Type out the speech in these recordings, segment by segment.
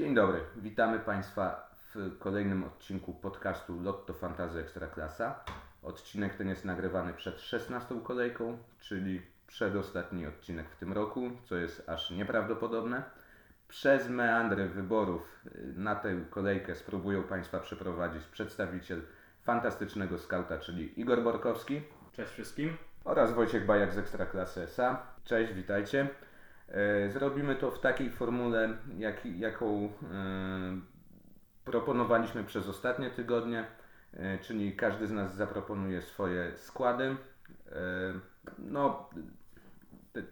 Dzień dobry, witamy Państwa w kolejnym odcinku podcastu Lotto Fantazy Ekstraklasa. Odcinek ten jest nagrywany przed 16 kolejką, czyli przedostatni odcinek w tym roku, co jest aż nieprawdopodobne. Przez meandry wyborów y, na tę kolejkę spróbują Państwa przeprowadzić przedstawiciel fantastycznego skauta, czyli Igor Borkowski Cześć wszystkim. oraz Wojciech Bajak z Ekstraklasy SA. Cześć, witajcie. E, Zrobimy to w takiej formule, jak, jaką e, proponowaliśmy przez ostatnie tygodnie, e, czyli każdy z nas zaproponuje swoje składy. No,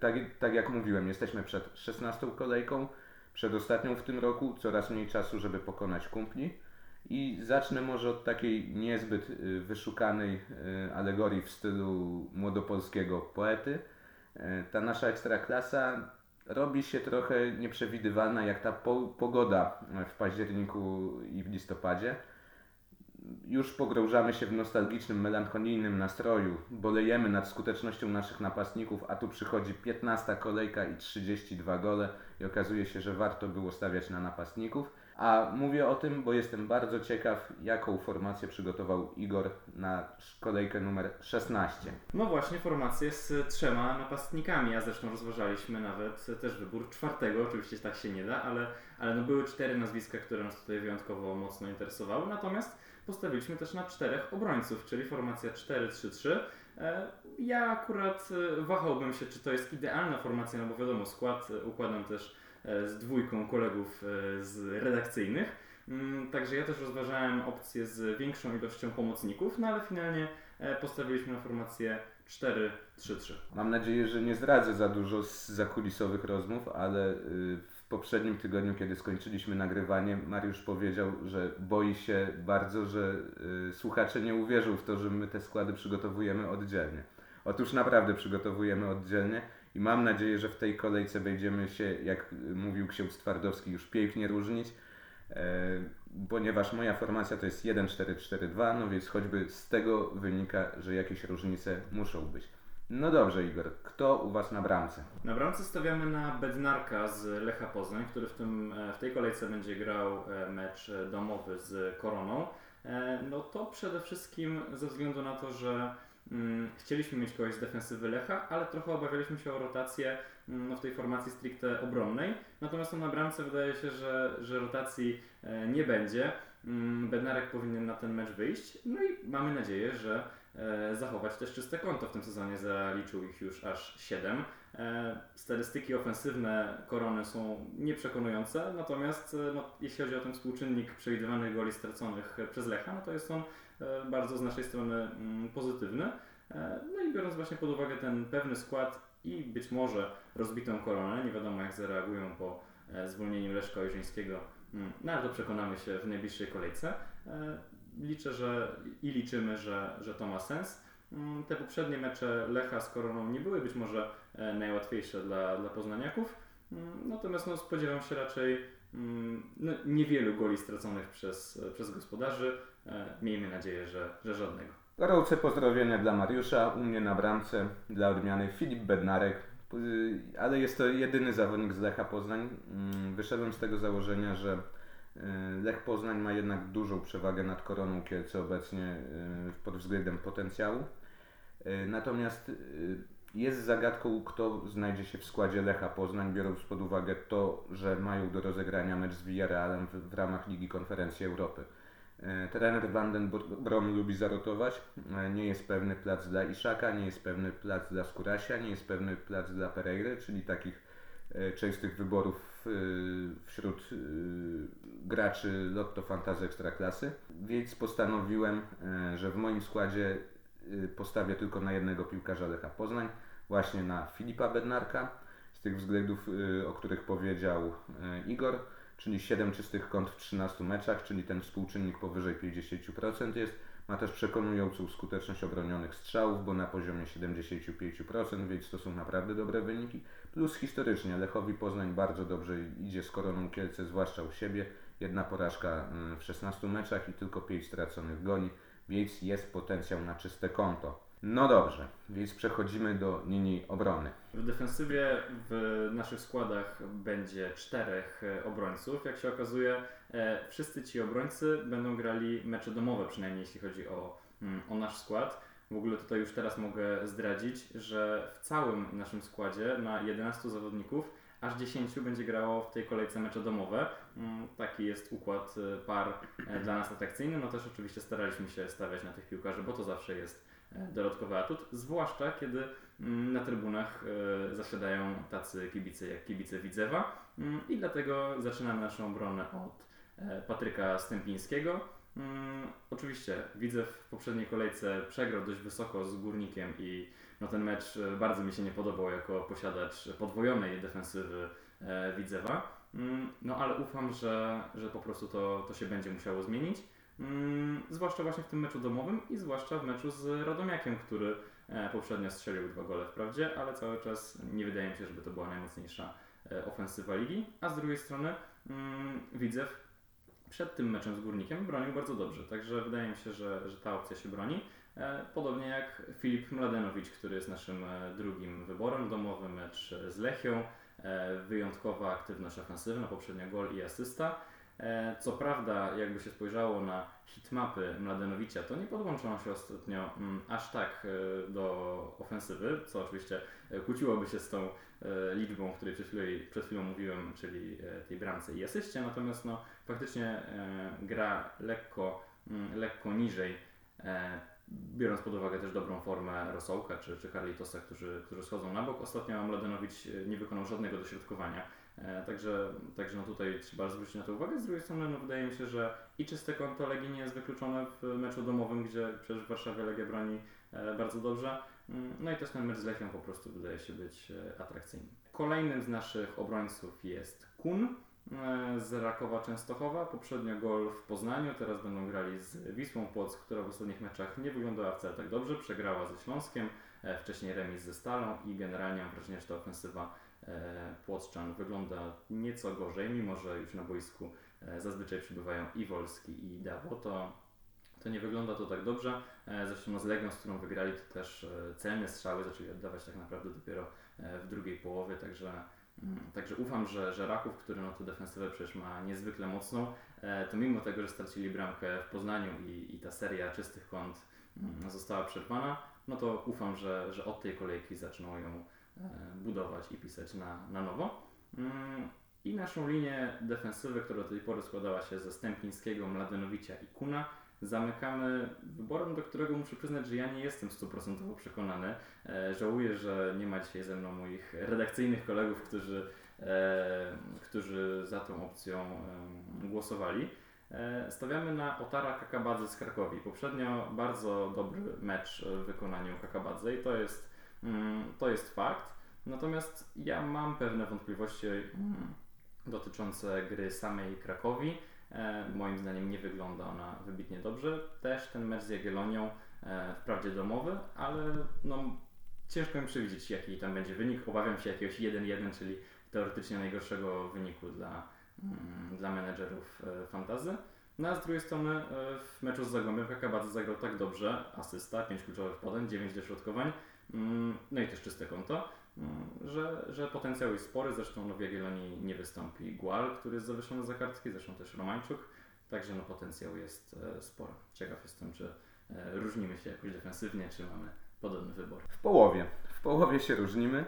tak, tak jak mówiłem, jesteśmy przed 16 kolejką, przed ostatnią w tym roku, coraz mniej czasu, żeby pokonać kumpli. I zacznę może od takiej niezbyt wyszukanej alegorii w stylu młodopolskiego poety. Ta nasza ekstraklasa robi się trochę nieprzewidywalna jak ta po, pogoda w październiku i w listopadzie. Już pogrążamy się w nostalgicznym, melancholijnym nastroju, bolejemy nad skutecznością naszych napastników, a tu przychodzi 15 kolejka i 32 gole i okazuje się, że warto było stawiać na napastników. A mówię o tym, bo jestem bardzo ciekaw, jaką formację przygotował Igor na kolejkę numer 16. No właśnie, formację z trzema napastnikami, a zresztą rozważaliśmy nawet też wybór czwartego, oczywiście tak się nie da, ale, ale no były cztery nazwiska, które nas tutaj wyjątkowo mocno interesowały, natomiast postawiliśmy też na czterech obrońców, czyli formacja 4-3-3. E, Ja akurat e, wahałbym się, czy to jest idealna formacja, no bo wiadomo, skład e, układam też z dwójką kolegów e, z redakcyjnych. Mm, Także ja też rozważałem opcję z większą ilością pomocników, no ale finalnie e, postawiliśmy na formację 4-3-3. Mam nadzieję, że nie zdradzę za dużo z zakulisowych rozmów, ale y, w poprzednim tygodniu, kiedy skończyliśmy nagrywanie, Mariusz powiedział, że boi się bardzo, że y, słuchacze nie uwierzą w to, że my te składy przygotowujemy oddzielnie. Otóż naprawdę przygotowujemy oddzielnie i mam nadzieję, że w tej kolejce będziemy się, jak mówił ksiądz Twardowski, już pięknie różnić. E, ponieważ moja formacja to jest 1-4-4-2, no więc choćby z tego wynika, że jakieś różnice muszą być. No dobrze, Igor, kto u Was na bramce? Na bramce stawiamy na Bednarka z Lecha Poznań, który w, tym, e, w tej kolejce będzie grał e, mecz domowy z Koroną. No to przede wszystkim ze względu na to, że chcieliśmy mieć kogoś z defensywy Lecha, ale trochę obawialiśmy się o rotację mm, no, w tej formacji stricte obronnej. Natomiast no, na bramce wydaje się, że, że rotacji e, nie będzie. Mm, Bednarek powinien na ten mecz wyjść. No i mamy nadzieję, że zachować też czyste konto w tym sezonie. Zaliczył ich już aż 7. E, statystyki ofensywne Korony są nieprzekonujące, natomiast e, no, jeśli chodzi o ten współczynnik przewidywanych goli straconych e, przez Lecha, no to jest on e, bardzo z naszej strony mm, pozytywny. E, no i biorąc właśnie pod uwagę ten pewny skład i być może rozbitą koronę, nie wiadomo jak zareagują po e, zwolnieniu Leszka Ojrzeńskiego, mm, no ale to przekonamy się w najbliższej kolejce. Liczę, że i liczymy, że, że to ma sens. Mm, Te poprzednie mecze Lecha z Koroną nie były być może e, najłatwiejsze dla, dla poznaniaków, Mm, natomiast no, spodziewam się raczej mm, no, niewielu goli straconych przez, przez gospodarzy. E, Miejmy nadzieję, że, że żadnego. Gorące pozdrowienia dla Mariusza, u mnie na bramce dla odmiany Filip Bednarek, ale jest to jedyny zawodnik z Lecha Poznań. Wyszedłem z tego założenia, że Lech Poznań ma jednak dużą przewagę nad Koroną Kielce obecnie y, pod względem potencjału. Y, Natomiast jest zagadką, kto znajdzie się w składzie Lecha Poznań, biorąc pod uwagę to, że mają do rozegrania mecz z Villarrealem w, w ramach Ligi Konferencji Europy. E, Trener Van den Brom lubi zarotować. E, Nie jest pewny plac dla Iszaka, nie jest pewny plac dla Skurasia, nie jest pewny plac dla Pereiry, czyli takich e, częstych wyborów e, wśród e, graczy Lotto Fantasy Ekstraklasy. Więc postanowiłem, e, że w moim składzie postawię tylko na jednego piłkarza Lecha Poznań, właśnie na Filipa Bednarka, z tych względów, o których powiedział Igor czyli 7 czystych kąt w 13 meczach, czyli ten współczynnik powyżej 50% jest. Ma też przekonującą skuteczność obronionych strzałów, bo na poziomie 75%, więc to są naprawdę dobre wyniki. Plus historycznie Lechowi Poznań bardzo dobrze idzie z Koroną Kielce, zwłaszcza u siebie. Jedna porażka mm, w 16 meczach i tylko 5 straconych goli, więc jest potencjał na czyste konto. No dobrze, więc przechodzimy do linii obrony. W defensywie w naszych składach będzie czterech e, obrońców. Jak się okazuje, e, wszyscy ci obrońcy będą grali mecze domowe, przynajmniej jeśli chodzi o, mm, o nasz skład. W ogóle tutaj już teraz mogę zdradzić, że w całym naszym składzie na 11 zawodników aż 10 będzie grało w tej kolejce mecze domowe. Mm, taki jest układ e, par dla nas atrakcyjny. No też oczywiście staraliśmy się stawiać na tych piłkarzy, bo to zawsze jest dodatkowy atut, zwłaszcza kiedy mm, na trybunach zasiadają tacy kibice jak kibice Widzewa mm, i dlatego zaczynamy naszą obronę od Patryka Stępińskiego. Mm, oczywiście Widzew w poprzedniej kolejce przegrał dość wysoko z Górnikiem i no, ten mecz e, bardzo mi się nie podobał jako posiadacz podwojonej defensywy Widzewa. No ale ufam, że, że po prostu to, to się będzie musiało zmienić. Mm, zwłaszcza właśnie w tym meczu domowym i zwłaszcza w meczu z Radomiakiem, który e, poprzednio strzelił dwa gole wprawdzie, ale cały czas nie wydaje mi się, żeby to była najmocniejsza e, ofensywa ligi. A z drugiej strony mm, Widzew przed tym meczem z Górnikiem bronił bardzo dobrze, także wydaje mi się, że, że ta opcja się broni. E, podobnie jak Filip Mladenowicz, który jest naszym drugim wyborem, domowy mecz z Lechią, wyjątkowa aktywność ofensywna, poprzednio gol i asysta. E, co prawda, jakby się spojrzało na hitmapy Mladenowicza, to nie podłączono się ostatnio mm, aż tak e, do ofensywy, co oczywiście e, kłóciłoby się z tą liczbą, o której przed chwilą, przed chwilą mówiłem, czyli tej bramce i asyście, natomiast no, faktycznie gra lekko, mm, lekko niżej, biorąc pod uwagę też dobrą formę Rosołka czy, czy Carlitosa, którzy, którzy schodzą na bok. Ostatnio Mladenowicz nie wykonał żadnego dośrodkowania także, także no tutaj trzeba zwrócić na to uwagę. Z drugiej strony no wydaje mi się, że i czyste konto Legii nie jest wykluczone w meczu domowym, gdzie przecież w Warszawie Legia broni e, bardzo dobrze. Mm, no i też ten mecz z Lechią po prostu wydaje się być e, atrakcyjny. Kolejnym z naszych obrońców jest Kun z Rakowa Częstochowa. Poprzednio gol w Poznaniu, teraz będą grali z Wisłą Płock, która w ostatnich meczach nie wyglądała wcale tak dobrze. Przegrała ze Śląskiem, wcześniej remis ze Stalą i generalnie mam wrażenie, że ta ofensywa E, Płotrzan wygląda nieco gorzej, mimo że już na boisku e, zazwyczaj przybywają i Wolski i Dawo, to, to nie wygląda to tak dobrze. E, zresztą no z Legią, z którą wygrali, to też celne strzały zaczęli oddawać tak naprawdę dopiero w drugiej połowie, także mm, Także ufam, że, że Raków, który no tę defensywę przecież ma niezwykle mocną, to mimo tego, że stracili bramkę w Poznaniu i, i ta seria czystych kąt mm, została przerwana, no to ufam, że, że od tej kolejki zaczną ją budować i pisać na, na nowo. Mm, I naszą linię defensywy, która do tej pory składała się ze Stępińskiego, Mladenowicza i Kuna, zamykamy wyborem, do którego muszę przyznać, że ja nie jestem stuprocentowo przekonany. E, żałuję, że nie ma dzisiaj ze mną moich redakcyjnych kolegów, którzy, e, którzy za tą opcją e, głosowali. E, stawiamy na Otara Kakabadze z Krakowi. Poprzednio bardzo dobry mecz w wykonaniu Kakabadze i to jest to jest fakt. Natomiast ja mam pewne wątpliwości mm, dotyczące gry samej Krakowi. E, moim zdaniem nie wygląda ona wybitnie dobrze. Też ten mecz z Jagiellonią e, wprawdzie domowy, ale no, ciężko mi przewidzieć jaki tam będzie wynik. Obawiam się jakiegoś 1-1, czyli teoretycznie najgorszego wyniku dla, mm, dla menedżerów e, fantazy. No a z drugiej strony w meczu z Zagłębiem Kakabadze zagrał tak dobrze, asysta, 5 kluczowych podań, 9 dośrodkowań, Mm, no i też czyste konto, mm, że, że potencjał jest spory. Zresztą no, w Jagiellonii nie wystąpi Gual, który jest zawieszony za kartki, zresztą też Romańczuk. Także no, potencjał jest e, spory. Ciekaw jestem, czy e, różnimy się jakoś defensywnie, czy mamy podobny wybór. W połowie. W połowie się różnimy.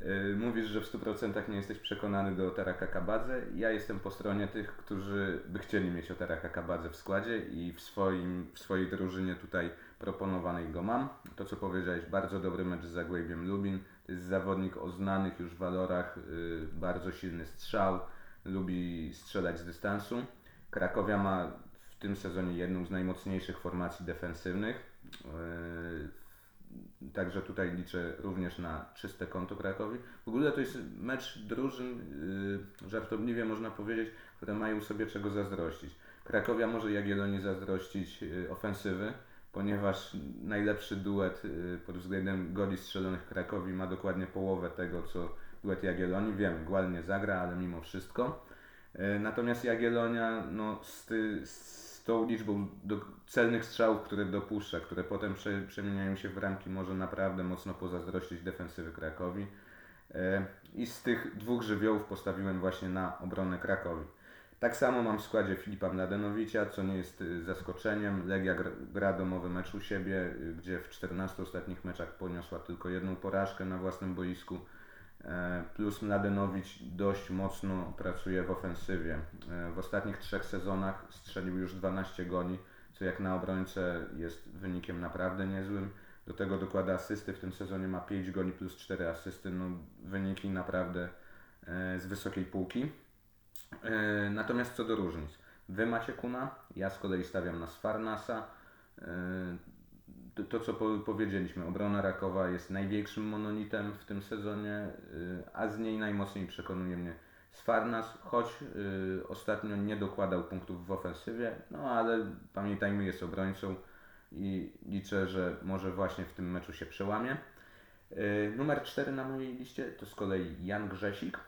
E, mówisz, że w 100% nie jesteś przekonany do Taraka Kabadze. Ja jestem po stronie tych, którzy by chcieli mieć o Taraka Kabadze w składzie i w, swoim, w swojej drużynie tutaj proponowanej go mam. To co powiedziałeś, bardzo dobry mecz z Zagłębiem Lubin. To jest zawodnik o znanych już walorach, yy, bardzo silny strzał, lubi strzelać z dystansu. Krakowia ma w tym sezonie jedną z najmocniejszych formacji defensywnych. Yy, także tutaj liczę również na czyste konto Krakowi. W ogóle to jest mecz drużyn, yy, żartobliwie można powiedzieć, które mają sobie czego zazdrościć. Krakowia może Jagiellonii zazdrościć ofensywy, ponieważ najlepszy duet y, pod względem goli strzelonych Krakowi ma dokładnie połowę tego, co duet Jagiellonii. Wiem, Gual nie zagra, ale mimo wszystko. Y, natomiast Jagiellonia no, z, ty, z tą liczbą do, celnych strzałów, które dopuszcza, które potem prze, przemieniają się w bramki, może naprawdę mocno pozazdrościć defensywy Krakowi. E, I z tych dwóch żywiołów postawiłem właśnie na obronę Krakowi. Tak samo mam w składzie Filipa Mladenowicza, co nie jest y, zaskoczeniem. Legia gra domowy mecz u siebie, y, gdzie w 14 ostatnich meczach poniosła tylko jedną porażkę na własnym boisku. E, plus Mladenowicz dość mocno pracuje w ofensywie. E, w ostatnich trzech sezonach strzelił już 12 goli, co jak na obrońcę jest wynikiem naprawdę niezłym. Do tego dokłada asysty, w tym sezonie ma 5 goli plus 4 asysty, no wyniki naprawdę e, z wysokiej półki. Natomiast co do różnic. Wy macie Kuna, ja z kolei stawiam na Sfarnasa to, co powiedzieliśmy, obrona Rakowa jest największym monolitem w tym sezonie, y, a z niej najmocniej przekonuje mnie Sfarnas, choć ostatnio nie dokładał punktów w ofensywie, no ale pamiętajmy, jest obrońcą i liczę, że może właśnie w tym meczu się przełamie. Numer 4 na mojej liście to z kolei Jan Grzesik.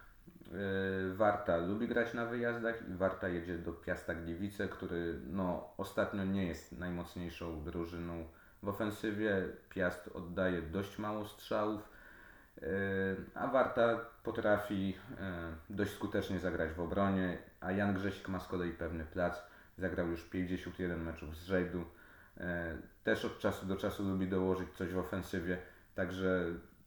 Warta lubi grać na wyjazdach i Warta jedzie do Piasta Gliwice, który no, ostatnio nie jest najmocniejszą drużyną w ofensywie Piast oddaje dość mało strzałów, e, a Warta potrafi e, dość skutecznie zagrać w obronie, a Jan Grzesik ma z kolei pewny plac. Zagrał już 51 meczów z. E, też od czasu do czasu lubi dołożyć coś w ofensywie, także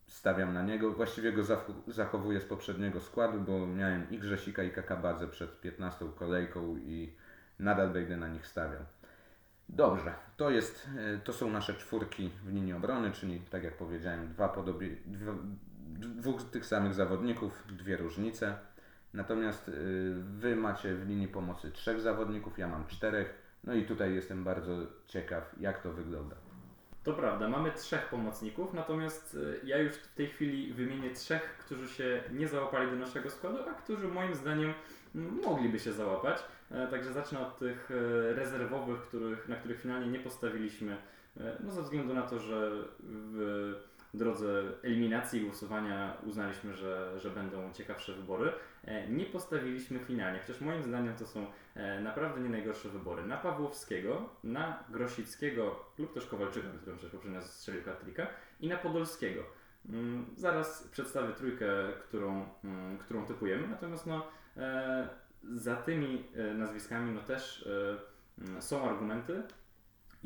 stawiam na niego. Właściwie go zachowuję z poprzedniego składu, bo miałem i Grzesika i Kakabadze przed 15 kolejką i nadal będę na nich stawiał. Dobrze, to, jest, e, to są nasze czwórki w linii obrony, czyli tak jak powiedziałem, dwa podobie, dwa, dwóch tych samych zawodników, dwie różnice. Natomiast e, Wy macie w linii pomocy trzech zawodników, ja mam czterech. No i tutaj jestem bardzo ciekaw, jak to wygląda. To prawda, mamy trzech pomocników, natomiast e, ja już w tej chwili wymienię trzech, którzy się nie załapali do naszego składu, a którzy moim zdaniem mogliby się załapać. E, także zacznę od tych e, rezerwowych, których, na których finalnie nie postawiliśmy, no ze względu na to, że w drodze eliminacji głosowania uznaliśmy, że, że będą ciekawsze wybory. Nie postawiliśmy finalnie, chociaż moim zdaniem to są naprawdę nie najgorsze wybory. Na Pawłowskiego, na Grosickiego lub też Kowalczyka, który przecież poprzednio strzelił hat i na Podolskiego. Mm, zaraz przedstawię trójkę, którą, mm, którą typujemy, natomiast no, za tymi e, nazwiskami no też e, są argumenty.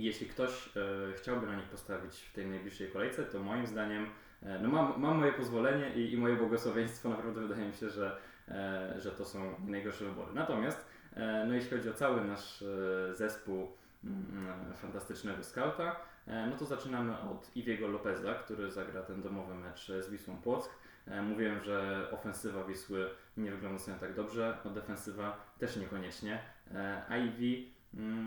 Jeśli ktoś e, chciałby na nich postawić w tej najbliższej kolejce, to moim zdaniem no mam, mam moje pozwolenie i, i moje błogosławieństwo. Naprawdę wydaje mi się, że, że to są najgorsze wybory. Natomiast no jeśli chodzi o cały nasz zespół fantastycznego skauta, no to zaczynamy od Iwiego Lopeza, który zagra ten domowy mecz z Wisłą Płock. E, mówiłem, że ofensywa Wisły nie wygląda sobie tak dobrze, no defensywa też niekoniecznie. E, mm,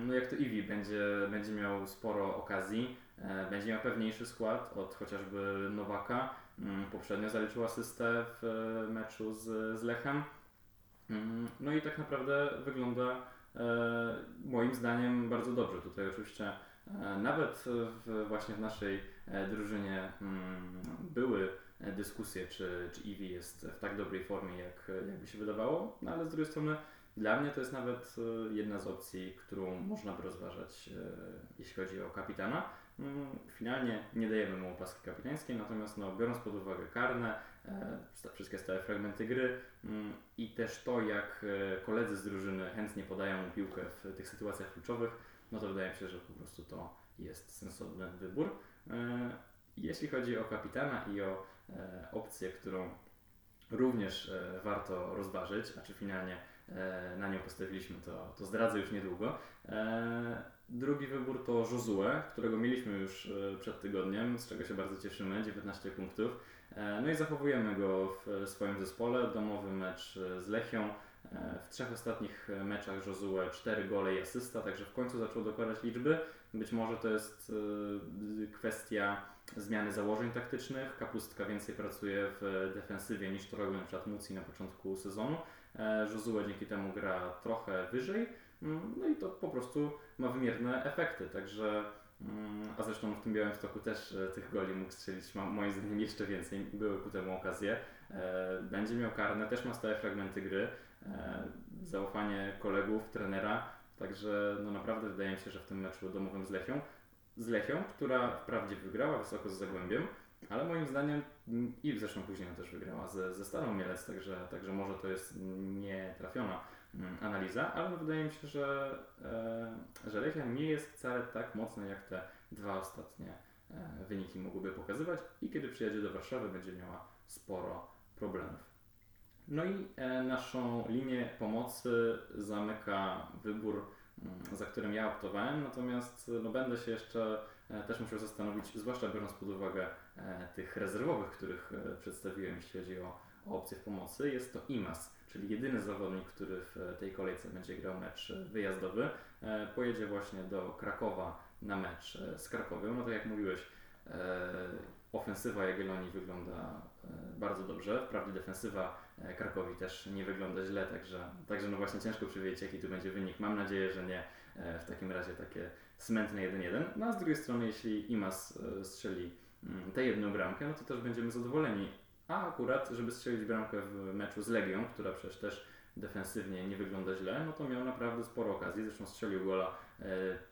no jak to Iwi, będzie, będzie miał sporo okazji, e, będzie miał pewniejszy skład od chociażby Nowaka. Mm, poprzednio zaliczył asystę w meczu z, z Lechem. Mm, no i tak naprawdę wygląda moim zdaniem bardzo dobrze. Tutaj oczywiście nawet w, właśnie w naszej drużynie były E, dyskusję, czy, czy Eevee jest w tak dobrej formie, jak, jakby się wydawało, no ale z drugiej strony dla mnie to jest nawet e, jedna z opcji, którą można by rozważać, e, jeśli chodzi o kapitana. Mm, finalnie nie dajemy mu opaski kapitańskiej, natomiast no, biorąc pod uwagę karne, wszystkie stałe fragmenty gry mm, i też to, jak koledzy z drużyny chętnie podają mu piłkę w tych sytuacjach kluczowych, no to wydaje mi się, że po prostu to jest sensowny wybór. Jeśli chodzi o kapitana i o E, opcję, którą również e, warto rozważyć, a czy finalnie e, na nią postawiliśmy, to, to zdradzę już niedługo. Drugi wybór to Josue, którego mieliśmy już przed tygodniem, z czego się bardzo cieszymy, 19 punktów. No i zachowujemy go w swoim zespole. Domowy mecz z Lechią. W trzech ostatnich meczach Josue 4 gole i asysta, także w końcu zaczął dokładać liczby. Być może to jest kwestia zmiany założeń taktycznych. Kapustka więcej pracuje w defensywie niż to robił na przykład Muci na początku sezonu. E, Josue dzięki temu gra trochę wyżej. Mm, no i to po prostu ma wymierne efekty, także mm, a zresztą w tym białym stoku też e, tych goli mógł strzelić, moim zdaniem jeszcze więcej, były ku temu okazje. E, będzie miał karne, też ma stałe fragmenty gry, zaufanie kolegów, trenera, Także no naprawdę wydaje mi się, że w tym meczu domowym z Lechią, z Lechią, która wprawdzie wygrała wysoko z Zagłębiem, ale moim zdaniem i zresztą później też wygrała ze, ze Starą Mielec, także, także może to jest nietrafiona mm, analiza, ale wydaje mi się, że, e, że Lechia nie jest wcale tak mocna jak te dwa ostatnie e, wyniki mogłyby pokazywać i kiedy przyjedzie do Warszawy będzie miała sporo problemów. No i e, naszą linię pomocy zamyka wybór, mm, za którym ja optowałem, natomiast no, będę się jeszcze też musiał zastanowić, zwłaszcza biorąc pod uwagę tych rezerwowych, których przedstawiłem, jeśli chodzi o, o opcję pomocy. Jest to IMAS, czyli jedyny zawodnik, który w tej kolejce będzie grał mecz wyjazdowy. Pojedzie właśnie do Krakowa na mecz z Krakowią. No tak jak mówiłeś, ofensywa Jagiellonii wygląda bardzo dobrze, wprawdzie defensywa E, Krakowi też nie wygląda źle, także, także no właśnie ciężko przewidzieć jaki tu będzie wynik. Mam nadzieję, że nie e, w takim razie takie smętne 1-1. No a z drugiej strony, jeśli Imas e, strzeli tę jedną bramkę, no to też będziemy zadowoleni. A akurat, żeby strzelić bramkę w meczu z Legią, która przecież też defensywnie nie wygląda źle, no to miał naprawdę sporo okazji. Zresztą strzelił gola, e,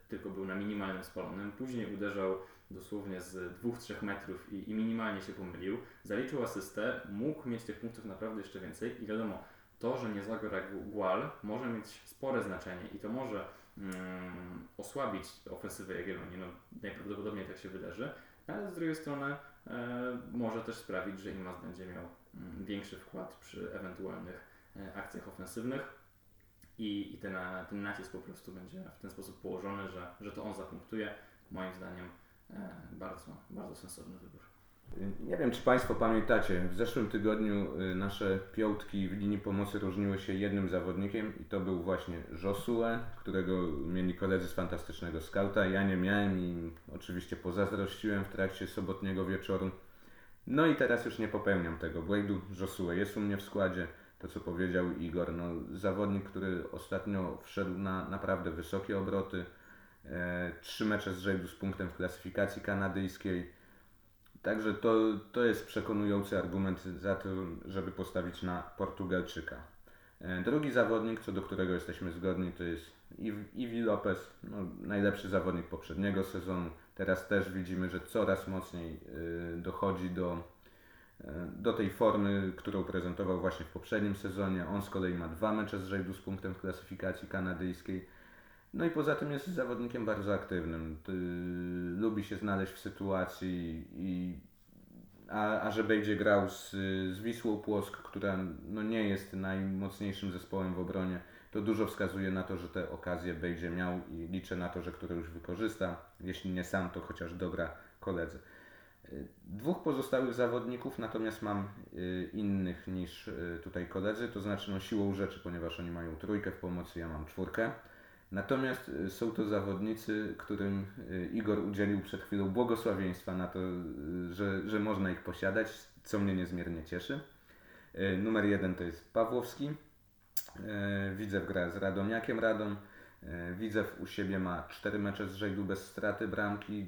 tylko był na minimalnym spalonym. Później uderzał dosłownie z 2-3 metrów i, i, minimalnie się pomylił. Zaliczył asystę, mógł mieć tych punktów naprawdę jeszcze więcej i wiadomo, to, że nie zagra Gual może mieć spore znaczenie i to może mm, osłabić ofensywę Jagiellonii, no najprawdopodobniej tak się wydarzy, ale z drugiej strony e, może też sprawić, że Imas będzie miał mm, większy wkład przy ewentualnych e, akcjach ofensywnych i, i ten, ten nacisk po prostu będzie w ten sposób położony, że, że to on zapunktuje. Moim zdaniem E, bardzo, bardzo sensowny wybór. Nie wiem, czy Państwo pamiętacie, w zeszłym tygodniu y, nasze piątki w linii pomocy różniły się jednym zawodnikiem i to był właśnie Josue, którego mieli koledzy z Fantastycznego Skauta. Ja nie miałem i oczywiście pozazdrościłem w trakcie sobotniego wieczoru. No i teraz już nie popełniam tego błędu. Josue jest u mnie w składzie. To co powiedział Igor, no, zawodnik, który ostatnio wszedł na naprawdę wysokie obroty E, trzy mecze z rzędu z punktem w klasyfikacji kanadyjskiej. Także to, to jest przekonujący argument za to, żeby postawić na Portugalczyka. E, drugi zawodnik, co do którego jesteśmy zgodni, to jest Iwi Lopez, no, najlepszy zawodnik poprzedniego sezonu. Teraz też widzimy, że coraz mocniej e, dochodzi do, do tej formy, którą prezentował właśnie w poprzednim sezonie. On z kolei ma dwa mecze z rzędu z punktem w klasyfikacji kanadyjskiej. No i poza tym jest zawodnikiem bardzo aktywnym. lubi się znaleźć w sytuacji i a, a że będzie grał z, z Wisłą Płosk, która no nie jest najmocniejszym zespołem w obronie, to dużo wskazuje na to, że te okazje będzie miał i liczę na to, że które już wykorzysta. Jeśli nie sam, to chociaż dogra koledzy. Dwóch pozostałych zawodników natomiast mam y, innych niż y, tutaj koledzy, to znaczy no siłą rzeczy, ponieważ oni mają trójkę w pomocy, ja mam czwórkę. Natomiast y, są to zawodnicy, którym y, Igor udzielił przed chwilą błogosławieństwa na to, y, że, że można ich posiadać, co mnie niezmiernie cieszy. Numer jeden to jest Pawłowski. Widzew gra z Radomiakiem Radom. Widzew u siebie ma cztery mecze z rzędu bez straty bramki,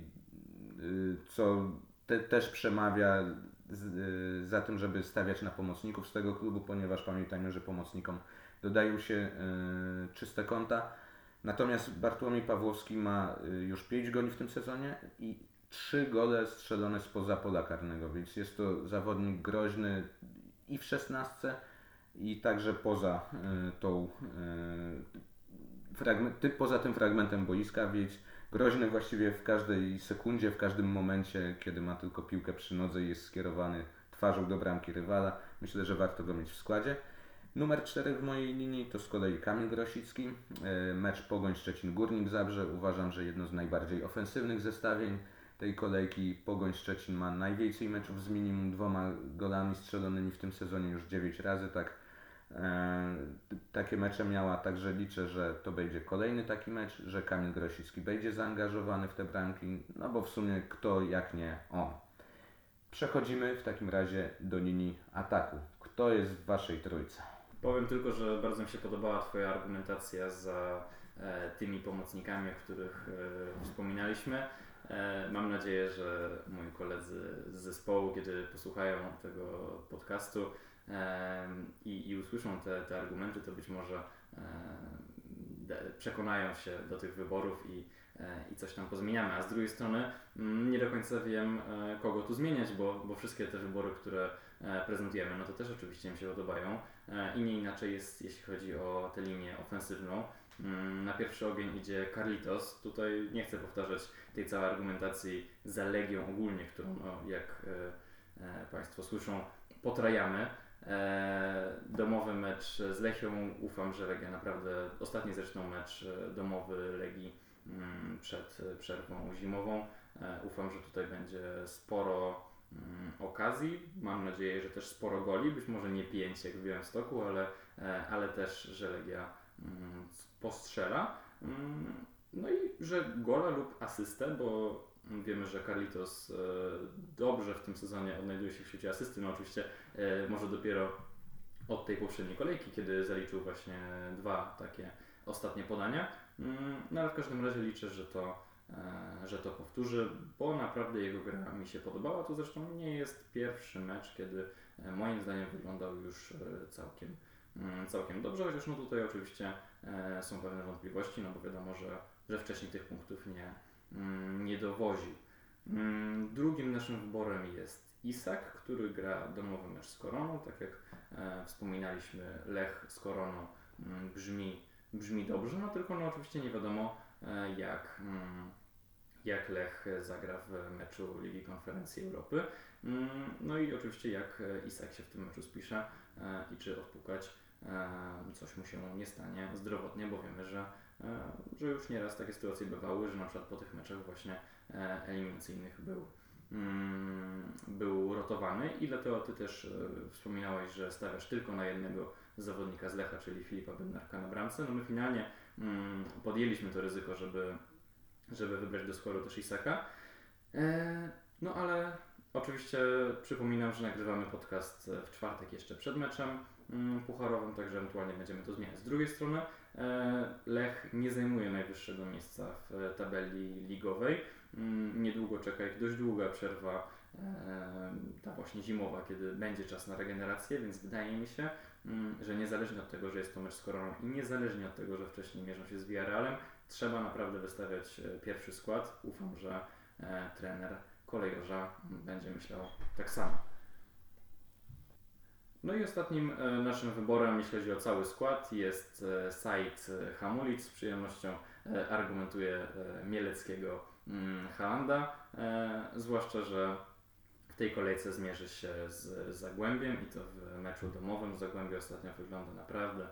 co te, też przemawia z, za tym, żeby stawiać na pomocników z tego klubu, ponieważ pamiętajmy, że pomocnikom dodają się czyste konta Natomiast Bartłomiej Pawłowski ma y, już 5 goli w tym sezonie i 3 gole strzelone spoza pola karnego, więc jest to zawodnik groźny i w 16 i także poza y, tą y, fragment, poza tym fragmentem boiska, więc groźny właściwie w każdej sekundzie, w każdym momencie, kiedy ma tylko piłkę przy nodze i jest skierowany twarzą do bramki rywala. Myślę, że warto go mieć w składzie. Numer 4 w mojej linii to z kolei Kamil Grosicki. E, mecz Pogoń Szczecin Górnik Zabrze. Uważam, że jedno z najbardziej ofensywnych zestawień tej kolejki. Pogoń Szczecin ma najwięcej meczów z minimum dwoma golami strzelonymi w tym sezonie już 9 razy. Tak, e, takie mecze miała, także liczę, że to będzie kolejny taki mecz, że Kamil Grosicki będzie zaangażowany w te bramki, no bo w sumie kto jak nie on. Przechodzimy w takim razie do linii ataku. Kto jest w Waszej trójce? Powiem tylko, że bardzo mi się podobała Twoja argumentacja za e, tymi pomocnikami, o których e, wspominaliśmy. E, mam nadzieję, że moi koledzy z zespołu, kiedy posłuchają tego podcastu i, i usłyszą te, te argumenty, to być może przekonają się do tych wyborów i, i coś tam pozmieniamy. A z drugiej strony mm, nie do końca wiem, kogo tu zmieniać, bo, bo wszystkie te wybory, które prezentujemy, no to też oczywiście mi się podobają. I nie inaczej jest, jeśli chodzi o tę linię ofensywną. Mm, na pierwszy ogień idzie Carlitos. Tutaj nie chcę powtarzać tej całej argumentacji za Legią ogólnie, którą, no, jak e, e, Państwo słyszą, potrajamy. E, domowy mecz z Lechią. Ufam, że Legia naprawdę, ostatni zresztą mecz e, domowy Legii mm, przed przerwą zimową. E, ufam, że tutaj będzie sporo okazji. Mam nadzieję, że też sporo goli, być może nie pięć jak w Białymstoku, ale, e, ale też, że Legia mm, postrzela. No i że gola lub asystę, bo wiemy, że Carlitos e, dobrze w tym sezonie odnajduje się w świecie asysty. No oczywiście e, może dopiero od tej poprzedniej kolejki, kiedy zaliczył właśnie dwa takie ostatnie podania. Mm, no ale w każdym razie liczę, że to, że to powtórzy, bo naprawdę jego gra mi się podobała. To zresztą nie jest pierwszy mecz, kiedy moim zdaniem wyglądał już całkiem, mm, całkiem dobrze, chociaż no tutaj oczywiście są pewne wątpliwości, no bo wiadomo, że że wcześniej tych punktów nie, mm, nie dowoził. Mm, drugim naszym wyborem jest Isak, który gra domowy mecz z Koroną. Tak jak e, wspominaliśmy, Lech z Koroną brzmi, brzmi dobrze, no tylko no, oczywiście nie wiadomo e, jak, mm, jak Lech zagra w meczu Ligi Konferencji Europy. Mm, no i oczywiście jak Isak się w tym meczu spisze e, i czy odpukać e, coś mu się nie stanie zdrowotnie, bo wiemy, że E, że już nieraz takie sytuacje bywały, że na przykład po tych meczach właśnie e, eliminacyjnych był, mm, był rotowany i dlatego Ty też e, wspominałeś, że stawiasz tylko na jednego zawodnika z Lecha, czyli Filipa Bednarka na bramce. No my finalnie podjęliśmy to ryzyko, żeby, żeby wybrać do składu też Isaka. No ale oczywiście przypominam, że nagrywamy podcast w czwartek jeszcze przed meczem mm, pucharowym, także ewentualnie będziemy to zmieniać. Z drugiej strony E, Lech nie zajmuje najwyższego miejsca w tabeli ligowej. Mm, niedługo czeka ich dość długa przerwa, e, ta właśnie zimowa, kiedy będzie czas na regenerację, więc wydaje mi się, mm, że niezależnie od tego, że jest to mecz z Koroną i niezależnie od tego, że wcześniej mierzą się z Villarrealem, trzeba naprawdę wystawiać e, pierwszy skład. Ufam, że trener kolejorza będzie myślał tak samo. No i ostatnim e, naszym wyborem, jeśli chodzi o cały skład, jest e, Said Hamulic. Z przyjemnością e, argumentuje Mieleckiego mm, Halanda, zwłaszcza, że w tej kolejce zmierzy się z Zagłębiem i to w meczu domowym. Zagłębie ostatnio wygląda naprawdę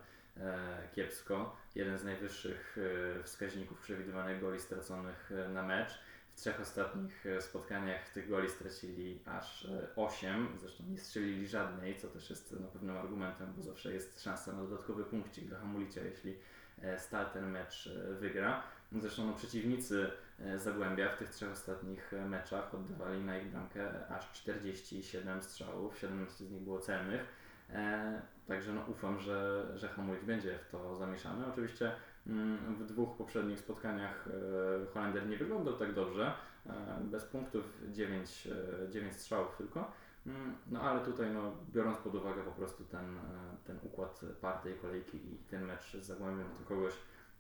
kiepsko. Jeden z najwyższych wskaźników przewidywanych goli straconych na mecz. W trzech ostatnich e, spotkaniach tych goli stracili aż 8, e, zresztą nie strzelili żadnej, co też jest na pewnym argumentem, bo zawsze jest szansa na dodatkowy punkcik do Hamulicia, jeśli e, Stal ten mecz wygra. Zresztą no, przeciwnicy Zagłębia w tych trzech ostatnich meczach oddawali na ich bramkę aż 47 strzałów, 17 z nich było celnych. Także no, ufam, że, że Hamulic będzie w to zamieszany. Oczywiście Mm, w dwóch poprzednich spotkaniach e, Holender nie wyglądał tak dobrze. E, bez punktów 9, 9 e, strzałów tylko. Mm, no ale tutaj, no, biorąc pod uwagę po prostu ten, ten układ par tej kolejki i ten mecz z Zagłębiem, to kogoś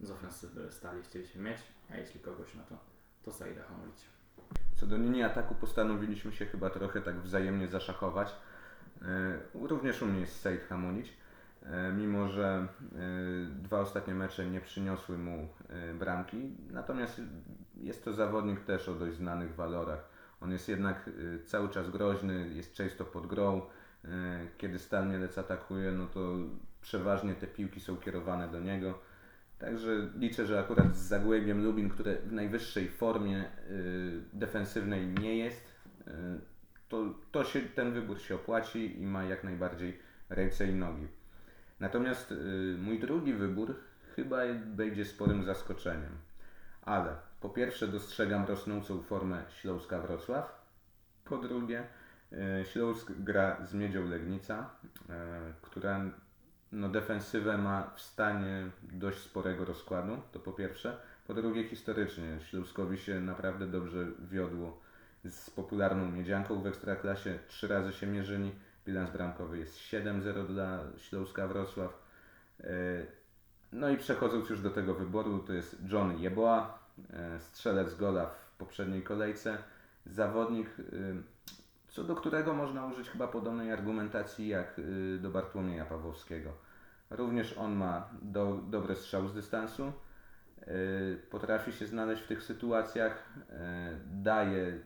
z ofensywy stali chcieliśmy mieć, a jeśli kogoś, no to, to Saida Hamulić. Co do linii ataku postanowiliśmy się chyba trochę tak wzajemnie zaszachować. Również u mnie jest Said Hamulić. E, mimo że e, dwa ostatnie mecze nie przyniosły mu e, bramki. Natomiast jest to zawodnik też o dość znanych walorach. On jest jednak cały czas groźny, jest często pod grą. Kiedy Stal Mielec atakuje, no to przeważnie te piłki są kierowane do niego. Także liczę, że akurat z Zagłębiem Lubin, które w najwyższej formie defensywnej nie jest, to, to się, ten wybór się opłaci i ma jak najbardziej ręce i nogi. Natomiast y, mój drugi wybór chyba będzie sporym zaskoczeniem. Ale po pierwsze dostrzegam rosnącą formę Śląska Wrocław. Po drugie y, Śląsk gra z Miedzią Legnica, y, która no, defensywę ma w stanie dość sporego rozkładu, to po pierwsze. Po drugie historycznie Śląskowi się naprawdę dobrze wiodło z popularną Miedzianką w Ekstraklasie. Trzy razy się mierzyli Bilans bramkowy jest 7-0 dla Śląska Wrocław. E, No i przechodząc już do tego wyboru, to jest John Jeboa, strzelec gola w poprzedniej kolejce, zawodnik, co do którego można użyć chyba podobnej argumentacji jak do Bartłomieja Pawłowskiego. Również on ma do, dobre strzał z dystansu, potrafi się znaleźć w tych sytuacjach, daje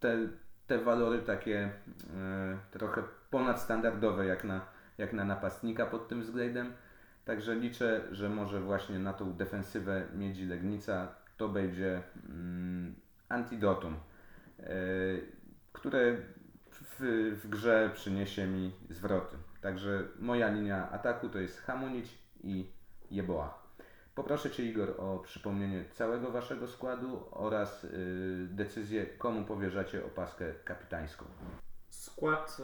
te, te walory takie trochę ponadstandardowe jak na, jak na napastnika pod tym względem. Także liczę, że może właśnie na tą defensywę Miedzi Legnica to będzie mm, antidotum, które w, w, grze przyniesie mi zwroty. Także moja linia ataku to jest Hamunić i Jeboa. Poproszę Cię Igor o przypomnienie całego Waszego składu oraz y, decyzję, komu powierzacie opaskę kapitańską. Skład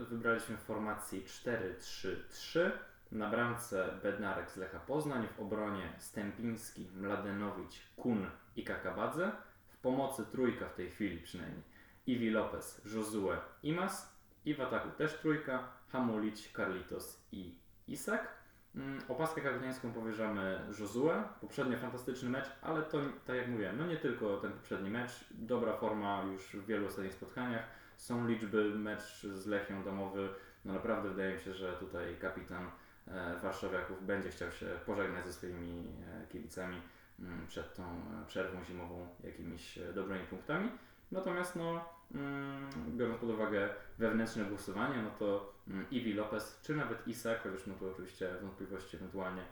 y, wybraliśmy w formacji 4-3-3. Na bramce Bednarek z Lecha Poznań, w obronie Stępiński, Mladenowicz, Kun i Kakabadze. W pomocy trójka w tej chwili przynajmniej. Iwi Lopez, Josue, Imas i w ataku też trójka, Hamulić, Carlitos i Isak. Mm, opaskę kapitańską powierzamy Josue. Poprzednio fantastyczny mecz, ale to tak jak mówiłem, no nie tylko ten poprzedni mecz. Dobra forma już w wielu ostatnich spotkaniach. Są liczby, mecz z Lechią domowy. No naprawdę wydaje mi się, że tutaj kapitan E, warszawiaków będzie chciał się pożegnać ze swoimi e, kibicami mm, przed tą e, przerwą zimową jakimiś dobrymi punktami. Natomiast no, mm, biorąc pod uwagę wewnętrzne głosowanie, no to mm, Iwi Lopez, czy nawet Isak, chociaż no tu oczywiście wątpliwości ewentualnie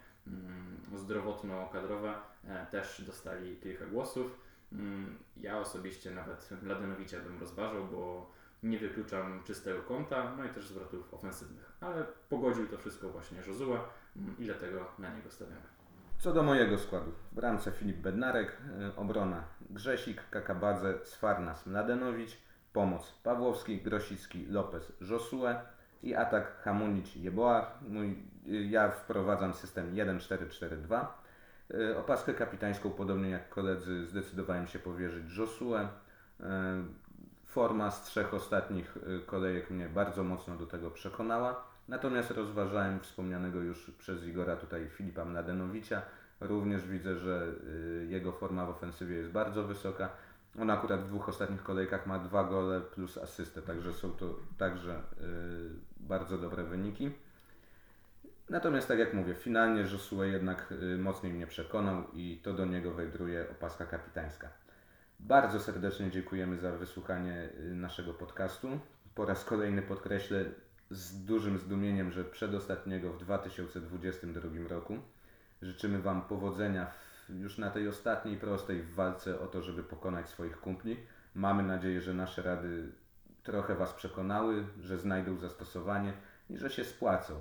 zdrowotno-kadrowe, też dostali kilka głosów. Ja osobiście nawet Mladenowicza bym rozważał, bo nie wykluczam czystego kąta, no i też zwrotów ofensywnych. Ale pogodził to wszystko właśnie mm, i dlatego na niego stawiamy. Co do mojego składu. W bramce Filip Bednarek, y, obrona Grzesik, Kakabadze, Sfarnas, Mladenowicz, pomoc Pawłowski, Grosicki, Lopez, Josue i atak Hamunić, Jeboa. Mój, y, ja wprowadzam system 1-4-4-2. Y, opaskę kapitańską, podobnie jak koledzy, zdecydowałem się powierzyć Josue. Forma z trzech ostatnich kolejek mnie bardzo mocno do tego przekonała. Natomiast rozważałem wspomnianego już przez Igora tutaj Filipa Mladenowicza. Również widzę, że y, jego forma w ofensywie jest bardzo wysoka. On akurat w dwóch ostatnich kolejkach ma dwa gole plus asystę, także są to także y, bardzo dobre wyniki. Natomiast tak jak mówię, finalnie Josue jednak mocniej mnie przekonał i to do niego wędruje opaska kapitańska. Bardzo serdecznie dziękujemy za wysłuchanie y, naszego podcastu. Po raz kolejny podkreślę z dużym zdumieniem, że przedostatniego w 2022 roku. Życzymy Wam powodzenia w, już na tej ostatniej prostej walce o to, żeby pokonać swoich kumpli. Mamy nadzieję, że nasze rady trochę Was przekonały, że znajdą zastosowanie i że się spłacą.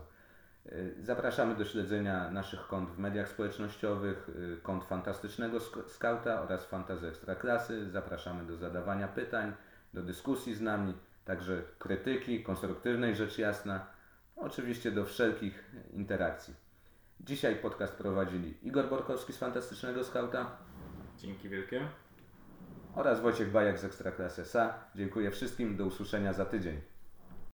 Y, zapraszamy do śledzenia naszych kont w mediach społecznościowych, y, kont Fantastycznego Skauta oraz Fantazy Ekstraklasy. Zapraszamy do zadawania pytań, do dyskusji z nami, także krytyki, konstruktywnej rzecz jasna, oczywiście do wszelkich interakcji. Dzisiaj podcast prowadzili Igor Borkowski z Fantastycznego Skauta. Dzięki wielkie. Oraz Wojciech Bajak z Ekstraklasy SA. Dziękuję wszystkim, do usłyszenia za tydzień.